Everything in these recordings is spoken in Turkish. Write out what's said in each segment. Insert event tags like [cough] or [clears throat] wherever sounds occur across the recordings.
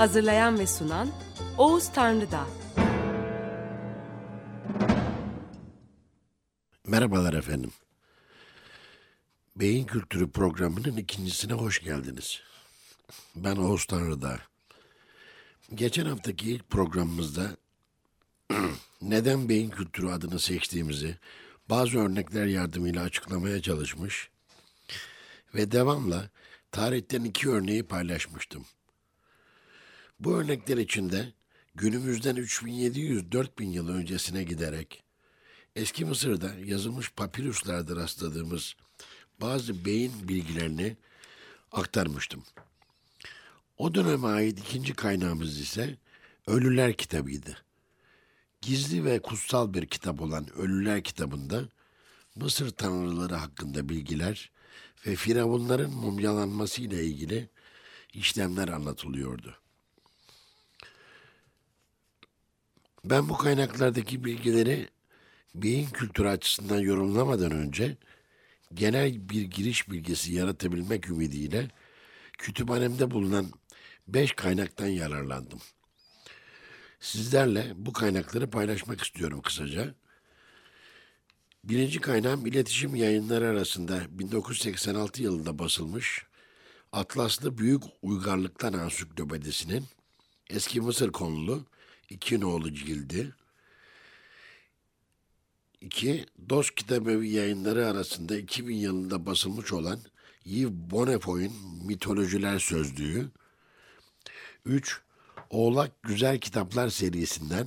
Hazırlayan ve sunan Oğuz Tanrıdağ. Merhabalar efendim. Beyin Kültürü programının ikincisine hoş geldiniz. Ben Oğuz Tanrıdağ. Geçen haftaki ilk programımızda [clears throat] neden beyin kültürü adını seçtiğimizi bazı örnekler yardımıyla açıklamaya çalışmış ve devamla tarihten iki örneği paylaşmıştım. Bu örnekler içinde günümüzden 3700-4000 yıl öncesine giderek eski Mısır'da yazılmış papirüslerde rastladığımız bazı beyin bilgilerini aktarmıştım. O döneme ait ikinci kaynağımız ise Ölüler kitabıydı. Gizli ve kutsal bir kitap olan Ölüler kitabında Mısır tanrıları hakkında bilgiler ve firavunların mumyalanması ile ilgili işlemler anlatılıyordu. Ben bu kaynaklardaki bilgileri beyin kültürü açısından yorumlamadan önce genel bir giriş bilgisi yaratabilmek ümidiyle kütüphanemde bulunan beş kaynaktan yararlandım. Sizlerle bu kaynakları paylaşmak istiyorum kısaca. Birinci kaynağım iletişim yayınları arasında 1986 yılında basılmış Atlaslı Büyük Uygarlıklar Ansiklopedisinin eski Mısır konulu iki nolu cildi. İki, Dost Kitabevi yayınları arasında 2000 yılında basılmış olan Yves Bonnefoy'un Mitolojiler Sözlüğü. 3. Oğlak Güzel Kitaplar serisinden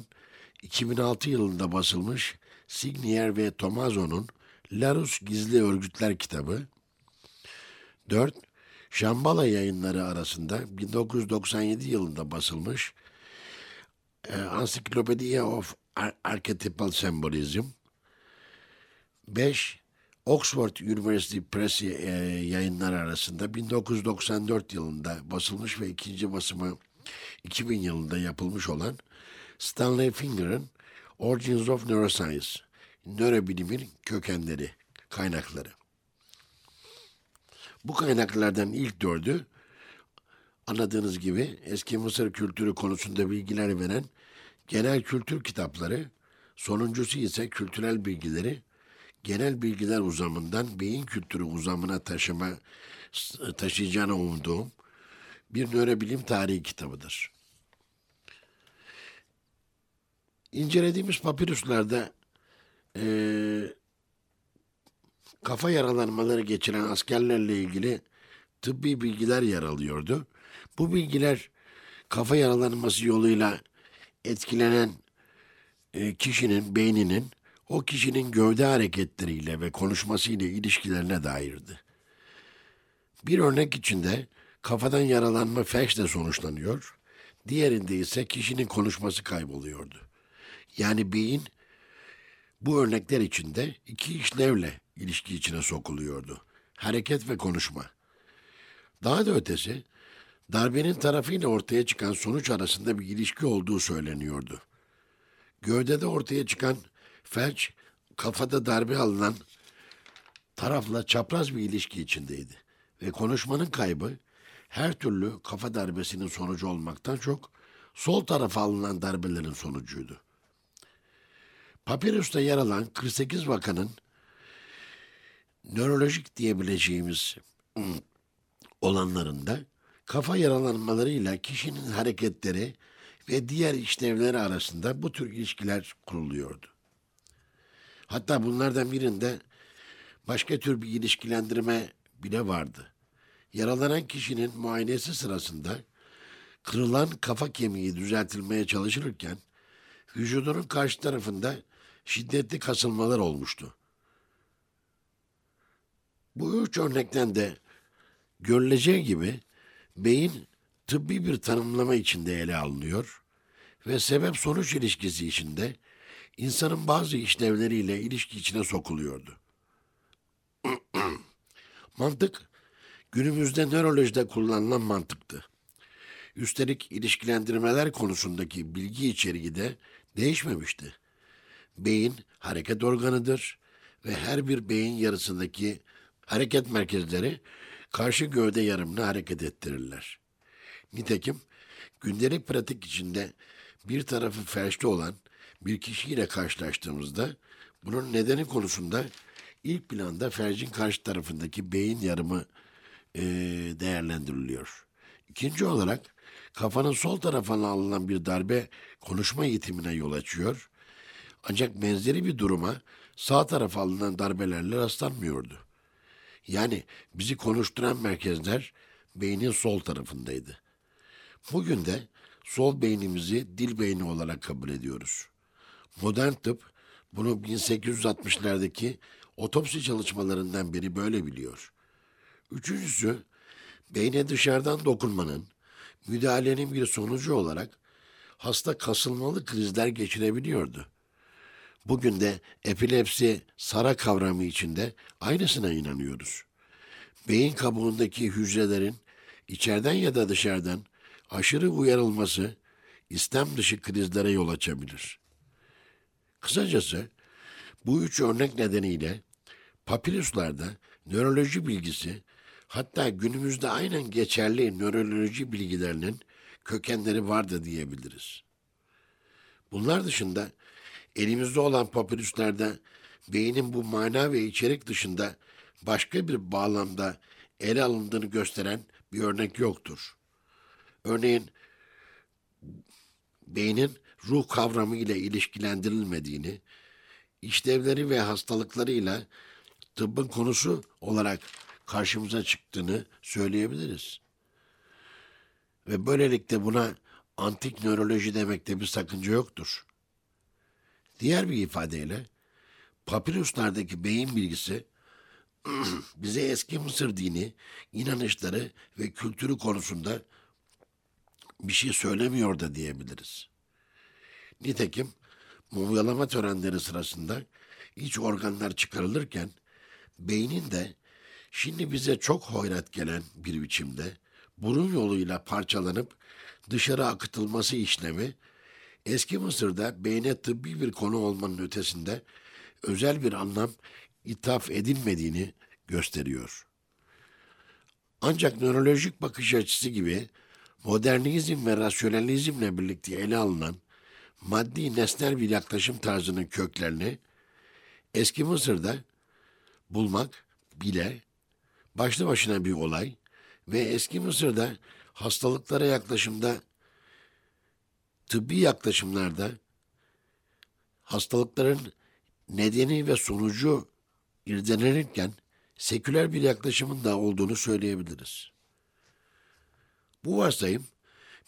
2006 yılında basılmış Signier ve Tomazo'nun Larus Gizli Örgütler kitabı. 4. Şambala yayınları arasında 1997 yılında basılmış Encyclopedia of Ar Archetypal Symbolism. 5. Oxford University Press e, yayınları arasında 1994 yılında basılmış ve ikinci basımı 2000 yılında yapılmış olan Stanley Finger'ın Origins of Neuroscience, nörobilimin kökenleri, kaynakları. Bu kaynaklardan ilk dördü anladığınız gibi eski Mısır kültürü konusunda bilgiler veren genel kültür kitapları, sonuncusu ise kültürel bilgileri genel bilgiler uzamından beyin kültürü uzamına taşıma taşıyacağını umduğum bir nörobilim tarihi kitabıdır. İncelediğimiz papirüslerde e, kafa yaralanmaları geçiren askerlerle ilgili tıbbi bilgiler yer alıyordu. Bu bilgiler kafa yaralanması yoluyla etkilenen e, kişinin beyninin o kişinin gövde hareketleriyle ve konuşmasıyla ilişkilerine dairdi. Bir örnek içinde kafadan yaralanma felçle sonuçlanıyor, diğerinde ise kişinin konuşması kayboluyordu. Yani beyin bu örnekler içinde iki işlevle ilişki içine sokuluyordu. Hareket ve konuşma. Daha da ötesi, darbenin tarafıyla ortaya çıkan sonuç arasında bir ilişki olduğu söyleniyordu. Gövdede ortaya çıkan felç, kafada darbe alınan tarafla çapraz bir ilişki içindeydi. Ve konuşmanın kaybı her türlü kafa darbesinin sonucu olmaktan çok sol tarafa alınan darbelerin sonucuydu. Papirüs'te yer alan 48 vakanın nörolojik diyebileceğimiz olanlarında kafa yaralanmalarıyla kişinin hareketleri ve diğer işlevleri arasında bu tür ilişkiler kuruluyordu. Hatta bunlardan birinde başka tür bir ilişkilendirme bile vardı. Yaralanan kişinin muayenesi sırasında kırılan kafa kemiği düzeltilmeye çalışılırken vücudunun karşı tarafında şiddetli kasılmalar olmuştu. Bu üç örnekten de görüleceği gibi beyin tıbbi bir tanımlama içinde ele alınıyor ve sebep sonuç ilişkisi içinde insanın bazı işlevleriyle ilişki içine sokuluyordu. [clears throat] Mantık günümüzde nörolojide kullanılan mantıktı. Üstelik ilişkilendirmeler konusundaki bilgi içeriği de değişmemişti. Beyin hareket organıdır ve her bir beyin yarısındaki hareket merkezleri karşı gövde yarımını hareket ettirirler. Nitekim gündelik pratik içinde bir tarafı felçli olan bir kişiyle karşılaştığımızda bunun nedeni konusunda ilk planda felcin karşı tarafındaki beyin yarımı e, değerlendiriliyor. İkinci olarak kafanın sol tarafına alınan bir darbe konuşma eğitimine yol açıyor. Ancak benzeri bir duruma sağ tarafa alınan darbelerle rastlanmıyordu. Yani bizi konuşturan merkezler beynin sol tarafındaydı. Bugün de sol beynimizi dil beyni olarak kabul ediyoruz. Modern tıp bunu 1860'lardaki otopsi çalışmalarından beri böyle biliyor. Üçüncüsü, beyne dışarıdan dokunmanın, müdahalenin bir sonucu olarak hasta kasılmalı krizler geçirebiliyordu. Bugün de epilepsi sara kavramı içinde aynısına inanıyoruz. Beyin kabuğundaki hücrelerin içeriden ya da dışarıdan aşırı uyarılması istem dışı krizlere yol açabilir. Kısacası bu üç örnek nedeniyle papirüslarda nöroloji bilgisi hatta günümüzde aynen geçerli nöroloji bilgilerinin kökenleri vardı diyebiliriz. Bunlar dışında elimizde olan papirüslerde beynin bu mana ve içerik dışında başka bir bağlamda ele alındığını gösteren bir örnek yoktur. Örneğin beynin ruh kavramı ile ilişkilendirilmediğini, işlevleri ve hastalıklarıyla tıbbın konusu olarak karşımıza çıktığını söyleyebiliriz. Ve böylelikle buna antik nöroloji demekte bir sakınca yoktur. Diğer bir ifadeyle papirüslardaki beyin bilgisi [clears throat] bize eski Mısır dini, inanışları ve kültürü konusunda bir şey söylemiyor da diyebiliriz. Nitekim mumyalama törenleri sırasında iç organlar çıkarılırken beynin de şimdi bize çok hoyrat gelen bir biçimde burun yoluyla parçalanıp dışarı akıtılması işlemi eski Mısır'da beyne tıbbi bir konu olmanın ötesinde özel bir anlam ithaf edilmediğini gösteriyor. Ancak nörolojik bakış açısı gibi modernizm ve rasyonalizmle birlikte ele alınan maddi nesnel bir yaklaşım tarzının köklerini eski Mısır'da bulmak bile başlı başına bir olay ve eski Mısır'da hastalıklara yaklaşımda tıbbi yaklaşımlarda hastalıkların nedeni ve sonucu irdelenirken seküler bir yaklaşımın da olduğunu söyleyebiliriz. Bu varsayım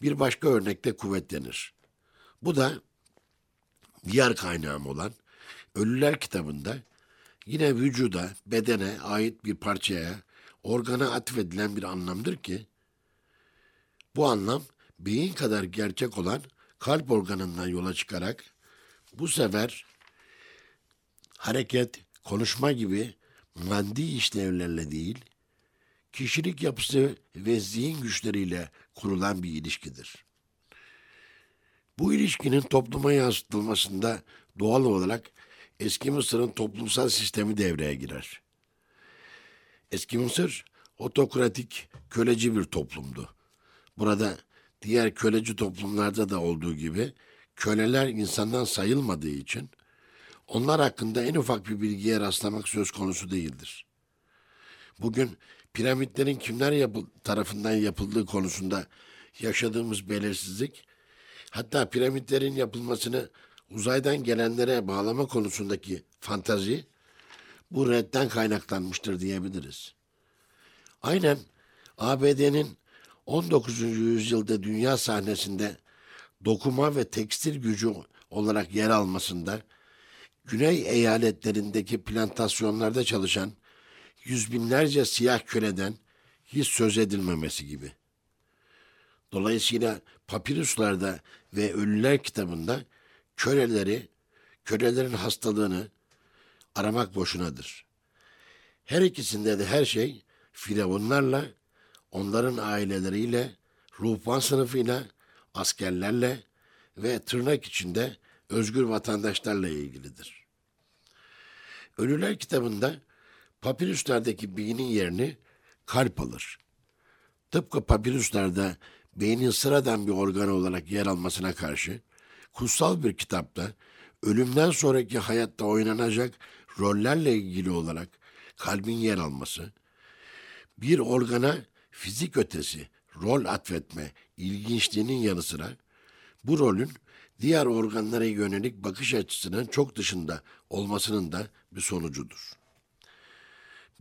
bir başka örnekte kuvvetlenir. Bu da diğer kaynağım olan Ölüler kitabında yine vücuda, bedene ait bir parçaya, organa atfedilen bir anlamdır ki bu anlam beyin kadar gerçek olan kalp organından yola çıkarak bu sefer hareket, konuşma gibi maddi işlevlerle değil, kişilik yapısı ve zihin güçleriyle kurulan bir ilişkidir. Bu ilişkinin topluma yansıtılmasında doğal olarak eski Mısır'ın toplumsal sistemi devreye girer. Eski Mısır otokratik, köleci bir toplumdu. Burada diğer köleci toplumlarda da olduğu gibi köleler insandan sayılmadığı için onlar hakkında en ufak bir bilgiye rastlamak söz konusu değildir. Bugün piramitlerin kimler yapı tarafından yapıldığı konusunda yaşadığımız belirsizlik, hatta piramitlerin yapılmasını uzaydan gelenlere bağlama konusundaki fantazi, bu redden kaynaklanmıştır diyebiliriz. Aynen ABD'nin 19. yüzyılda dünya sahnesinde dokuma ve tekstil gücü olarak yer almasında güney eyaletlerindeki plantasyonlarda çalışan yüz binlerce siyah köleden hiç söz edilmemesi gibi. Dolayısıyla papirüslarda ve ölüler kitabında köleleri, kölelerin hastalığını aramak boşunadır. Her ikisinde de her şey firavunlarla, onların aileleriyle, ruhban sınıfıyla, askerlerle ve tırnak içinde özgür vatandaşlarla ilgilidir. Ölüler kitabında papirüslerdeki beynin yerini kalp alır. Tıpkı papirüslerde beynin sıradan bir organ olarak yer almasına karşı, kutsal bir kitapta ölümden sonraki hayatta oynanacak rollerle ilgili olarak kalbin yer alması, bir organa fizik ötesi rol atfetme ilginçliğinin yanı sıra bu rolün diğer organlara yönelik bakış açısının çok dışında olmasının da bir sonucudur.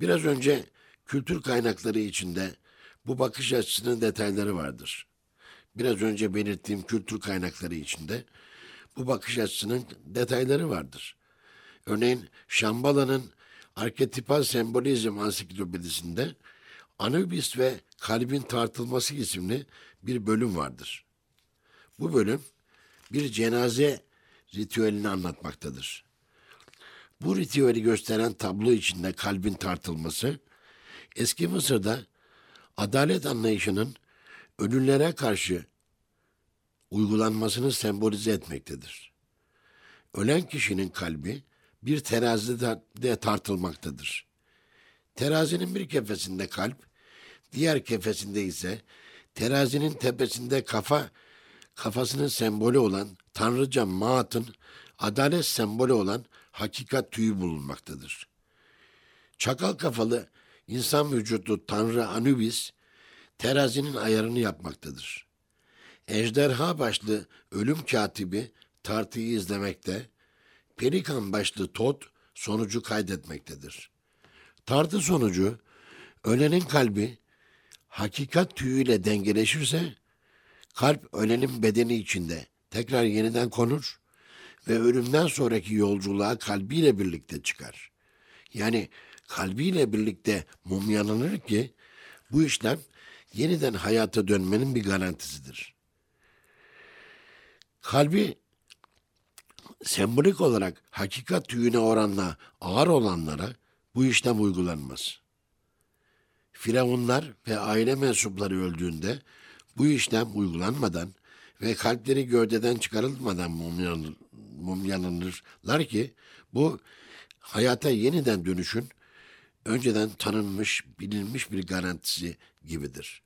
Biraz önce kültür kaynakları içinde bu bakış açısının detayları vardır. Biraz önce belirttiğim kültür kaynakları içinde bu bakış açısının detayları vardır. Örneğin Şambala'nın Arketipal Sembolizm Ansiklopedisinde Anubis ve Kalbin Tartılması isimli bir bölüm vardır. Bu bölüm bir cenaze ritüelini anlatmaktadır. Bu ritüeli gösteren tablo içinde kalbin tartılması, eski Mısır'da adalet anlayışının ölülere karşı uygulanmasını sembolize etmektedir. Ölen kişinin kalbi bir terazide de tartılmaktadır. Terazinin bir kefesinde kalp, diğer kefesinde ise terazinin tepesinde kafa, kafasının sembolü olan Tanrıca Maat'ın adalet sembolü olan hakikat tüyü bulunmaktadır. Çakal kafalı insan vücudu Tanrı Anubis, terazinin ayarını yapmaktadır. Ejderha başlı ölüm katibi tartıyı izlemekte, pelikan başlı Tot sonucu kaydetmektedir. Tartı sonucu ölenin kalbi hakikat tüyüyle dengeleşirse kalp ölenin bedeni içinde tekrar yeniden konur ve ölümden sonraki yolculuğa kalbiyle birlikte çıkar. Yani kalbiyle birlikte mumyalanır ki bu işlem yeniden hayata dönmenin bir garantisidir. Kalbi sembolik olarak hakikat tüyüne oranla ağır olanlara bu işlem uygulanmaz. Firavunlar ve aile mensupları öldüğünde bu işlem uygulanmadan ve kalpleri gövdeden çıkarılmadan mumyalanırlar ki bu hayata yeniden dönüşün önceden tanınmış, bilinmiş bir garantisi gibidir.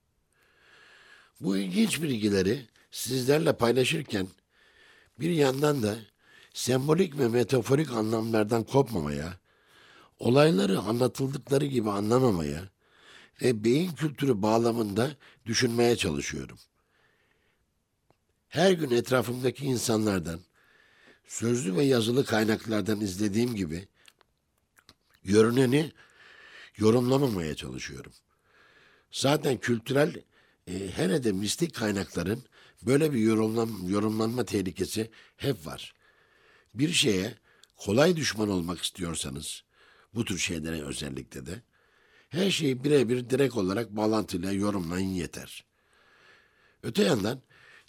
Bu ilginç bilgileri sizlerle paylaşırken bir yandan da sembolik ve metaforik anlamlardan kopmamaya, olayları anlatıldıkları gibi anlamamaya ve beyin kültürü bağlamında düşünmeye çalışıyorum. Her gün etrafımdaki insanlardan, sözlü ve yazılı kaynaklardan izlediğim gibi görüneni yorumlamamaya çalışıyorum. Zaten kültürel e, hele de mistik kaynakların böyle bir yorumlan, yorumlanma tehlikesi hep var. Bir şeye kolay düşman olmak istiyorsanız, bu tür şeylere özellikle de, her şeyi birebir direkt olarak bağlantıyla yorumlayın yeter. Öte yandan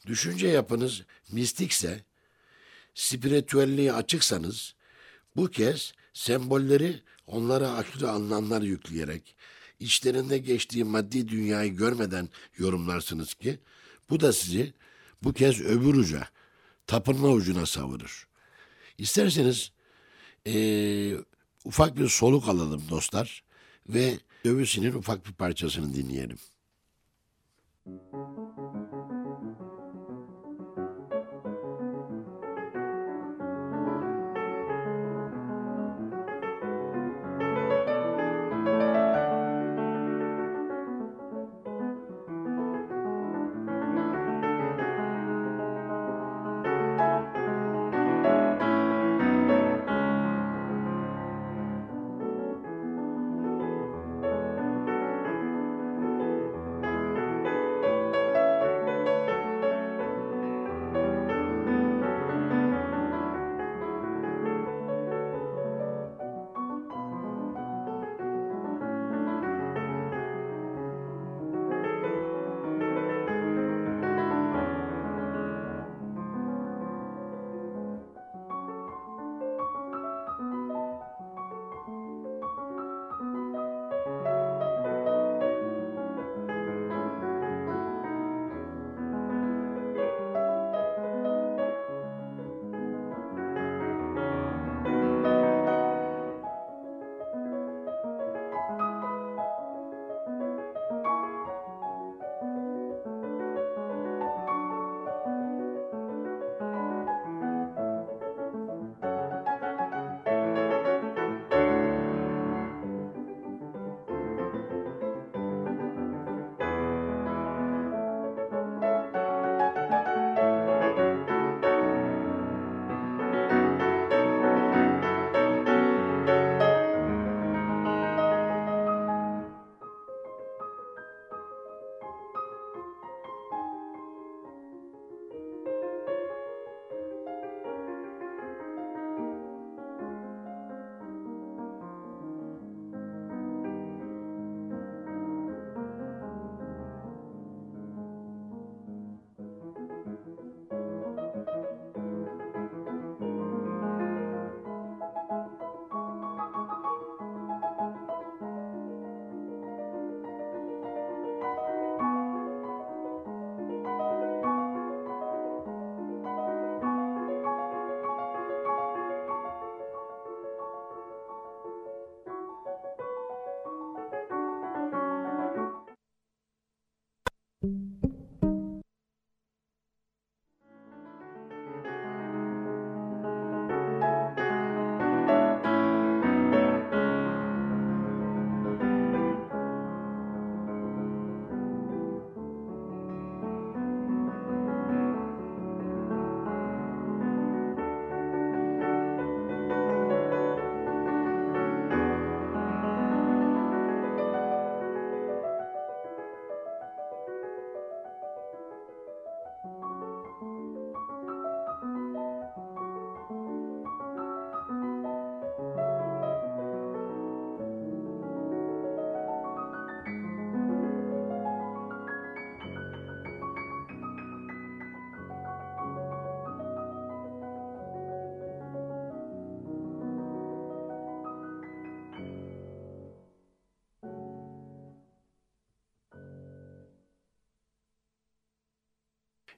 düşünce yapınız mistikse, spiritüelliğe açıksanız, bu kez sembolleri onlara aklı anlamlar yükleyerek, içlerinde geçtiği maddi dünyayı görmeden yorumlarsınız ki, bu da sizi bu kez öbür uca, tapınma ucuna savurur. İsterseniz ee, ufak bir soluk alalım dostlar ve dövüşünün ufak bir parçasını dinleyelim. Müzik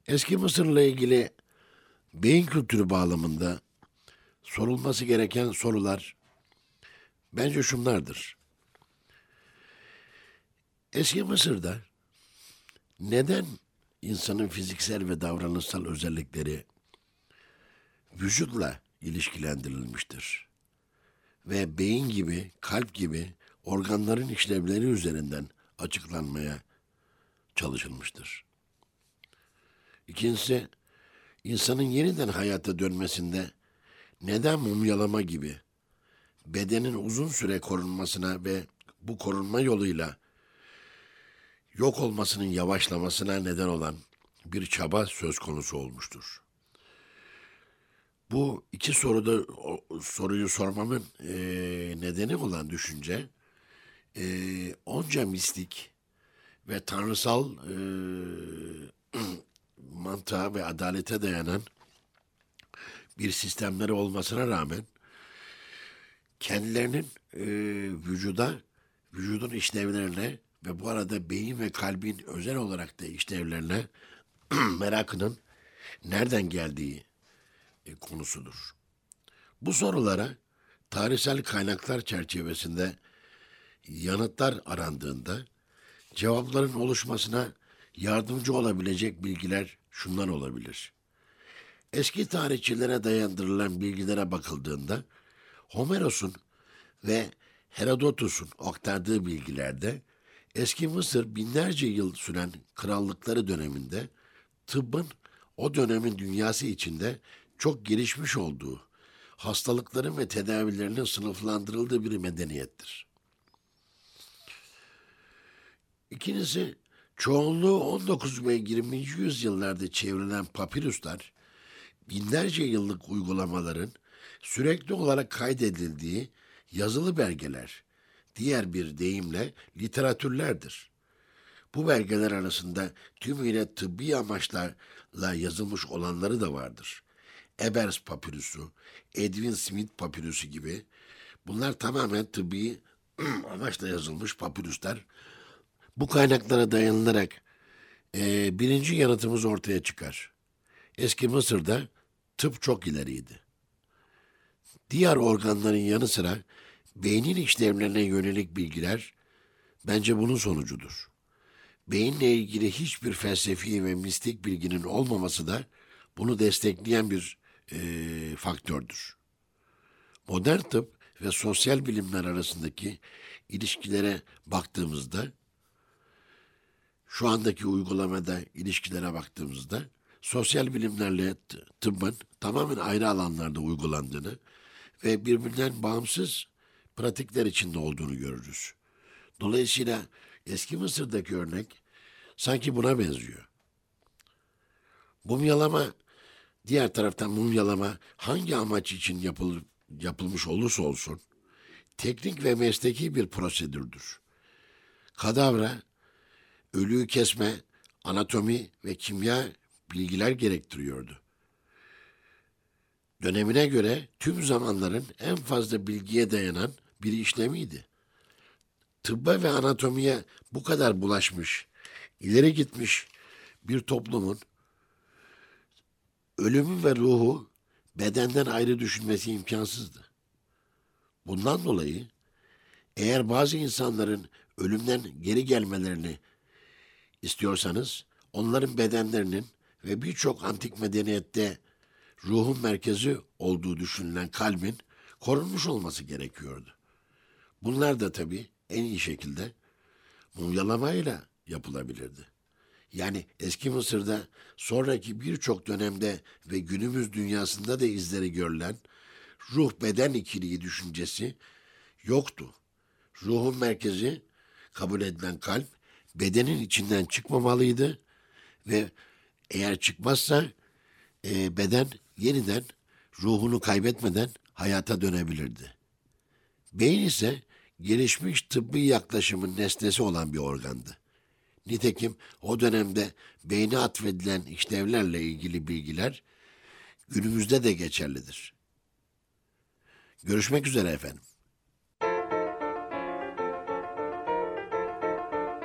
Eski Mısır'la ilgili beyin kültürü bağlamında sorulması gereken sorular bence şunlardır. Eski Mısır'da neden insanın fiziksel ve davranışsal özellikleri vücutla ilişkilendirilmiştir? Ve beyin gibi, kalp gibi organların işlevleri üzerinden açıklanmaya çalışılmıştır. İkincisi, insanın yeniden hayata dönmesinde neden mumyalama gibi bedenin uzun süre korunmasına ve bu korunma yoluyla yok olmasının yavaşlamasına neden olan bir çaba söz konusu olmuştur. Bu iki soruda soruyu sormamın e, nedeni olan düşünce e, onca mistik ve tanrısal e, [clears throat] mantığa ve adalete dayanan bir sistemleri olmasına rağmen kendilerinin e, vücuda, vücudun işlevlerine ve bu arada beyin ve kalbin özel olarak da işlevlerine [clears throat] merakının nereden geldiği e, konusudur. Bu sorulara tarihsel kaynaklar çerçevesinde yanıtlar arandığında cevapların oluşmasına yardımcı olabilecek bilgiler şunlar olabilir. Eski tarihçilere dayandırılan bilgilere bakıldığında Homeros'un ve Herodotus'un aktardığı bilgilerde eski Mısır binlerce yıl süren krallıkları döneminde tıbbın o dönemin dünyası içinde çok gelişmiş olduğu, hastalıkların ve tedavilerinin sınıflandırıldığı bir medeniyettir. İkincisi, çoğunluğu 19 ve 20. yüzyıllarda çevrilen papirüsler, binlerce yıllık uygulamaların sürekli olarak kaydedildiği yazılı belgeler, diğer bir deyimle literatürlerdir. Bu belgeler arasında tümüyle tıbbi amaçlarla yazılmış olanları da vardır. Ebers papirüsü, Edwin Smith papirüsü gibi bunlar tamamen tıbbi [clears throat] amaçla yazılmış papirüsler. Bu kaynaklara dayanılarak e, birinci yanıtımız ortaya çıkar. Eski Mısır'da tıp çok ileriydi. Diğer organların yanı sıra beynin işlevlerine yönelik bilgiler bence bunun sonucudur. Beyinle ilgili hiçbir felsefi ve mistik bilginin olmaması da bunu destekleyen bir e, faktördür. Modern tıp ve sosyal bilimler arasındaki ilişkilere baktığımızda, şu andaki uygulamada ilişkilere baktığımızda, sosyal bilimlerle tıbbın tamamen ayrı alanlarda uygulandığını ve birbirinden bağımsız pratikler içinde olduğunu görürüz. Dolayısıyla eski Mısır'daki örnek sanki buna benziyor. Mumyalama diğer taraftan mumyalama hangi amaç için yapıl, yapılmış olursa olsun teknik ve mesleki bir prosedürdür. Kadavra, ölüyü kesme, anatomi ve kimya bilgiler gerektiriyordu. Dönemine göre tüm zamanların en fazla bilgiye dayanan bir işlemiydi. Tıbba ve anatomiye bu kadar bulaşmış, ileri gitmiş bir toplumun ölümün ve ruhu bedenden ayrı düşünmesi imkansızdı. Bundan dolayı eğer bazı insanların ölümden geri gelmelerini istiyorsanız onların bedenlerinin ve birçok antik medeniyette ruhun merkezi olduğu düşünülen kalbin korunmuş olması gerekiyordu. Bunlar da tabii en iyi şekilde mumyalamayla yapılabilirdi. Yani eski Mısır'da sonraki birçok dönemde ve günümüz dünyasında da izleri görülen ruh beden ikiliği düşüncesi yoktu. Ruhun merkezi kabul edilen kalp bedenin içinden çıkmamalıydı ve eğer çıkmazsa e, beden yeniden ruhunu kaybetmeden hayata dönebilirdi. Beyin ise gelişmiş tıbbi yaklaşımın nesnesi olan bir organdı. Nitekim o dönemde beyne atfedilen işlevlerle ilgili bilgiler günümüzde de geçerlidir. Görüşmek üzere efendim.